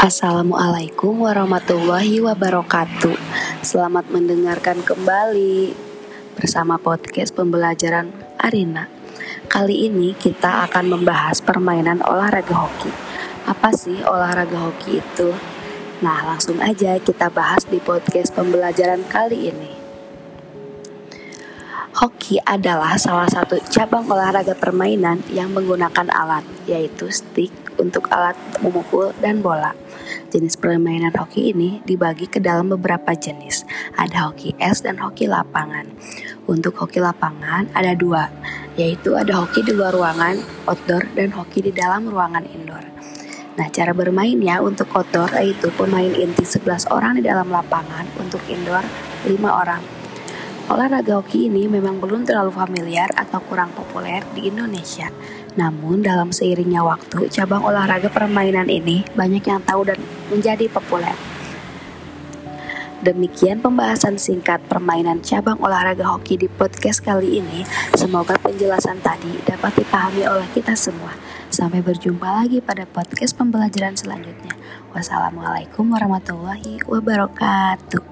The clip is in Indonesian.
Assalamualaikum warahmatullahi wabarakatuh. Selamat mendengarkan kembali bersama podcast pembelajaran Arina. Kali ini kita akan membahas permainan olahraga hoki. Apa sih olahraga hoki itu? Nah, langsung aja kita bahas di podcast pembelajaran kali ini. Hoki adalah salah satu cabang olahraga permainan yang menggunakan alat, yaitu stick untuk alat memukul dan bola. Jenis permainan hoki ini dibagi ke dalam beberapa jenis. Ada hoki es dan hoki lapangan. Untuk hoki lapangan ada dua, yaitu ada hoki di luar ruangan, outdoor, dan hoki di dalam ruangan indoor. Nah, cara bermainnya untuk outdoor yaitu pemain inti 11 orang di dalam lapangan, untuk indoor 5 orang. Olahraga hoki ini memang belum terlalu familiar atau kurang populer di Indonesia. Namun dalam seiringnya waktu, cabang olahraga permainan ini banyak yang tahu dan menjadi populer. Demikian pembahasan singkat permainan cabang olahraga hoki di podcast kali ini. Semoga penjelasan tadi dapat dipahami oleh kita semua. Sampai berjumpa lagi pada podcast pembelajaran selanjutnya. Wassalamualaikum warahmatullahi wabarakatuh.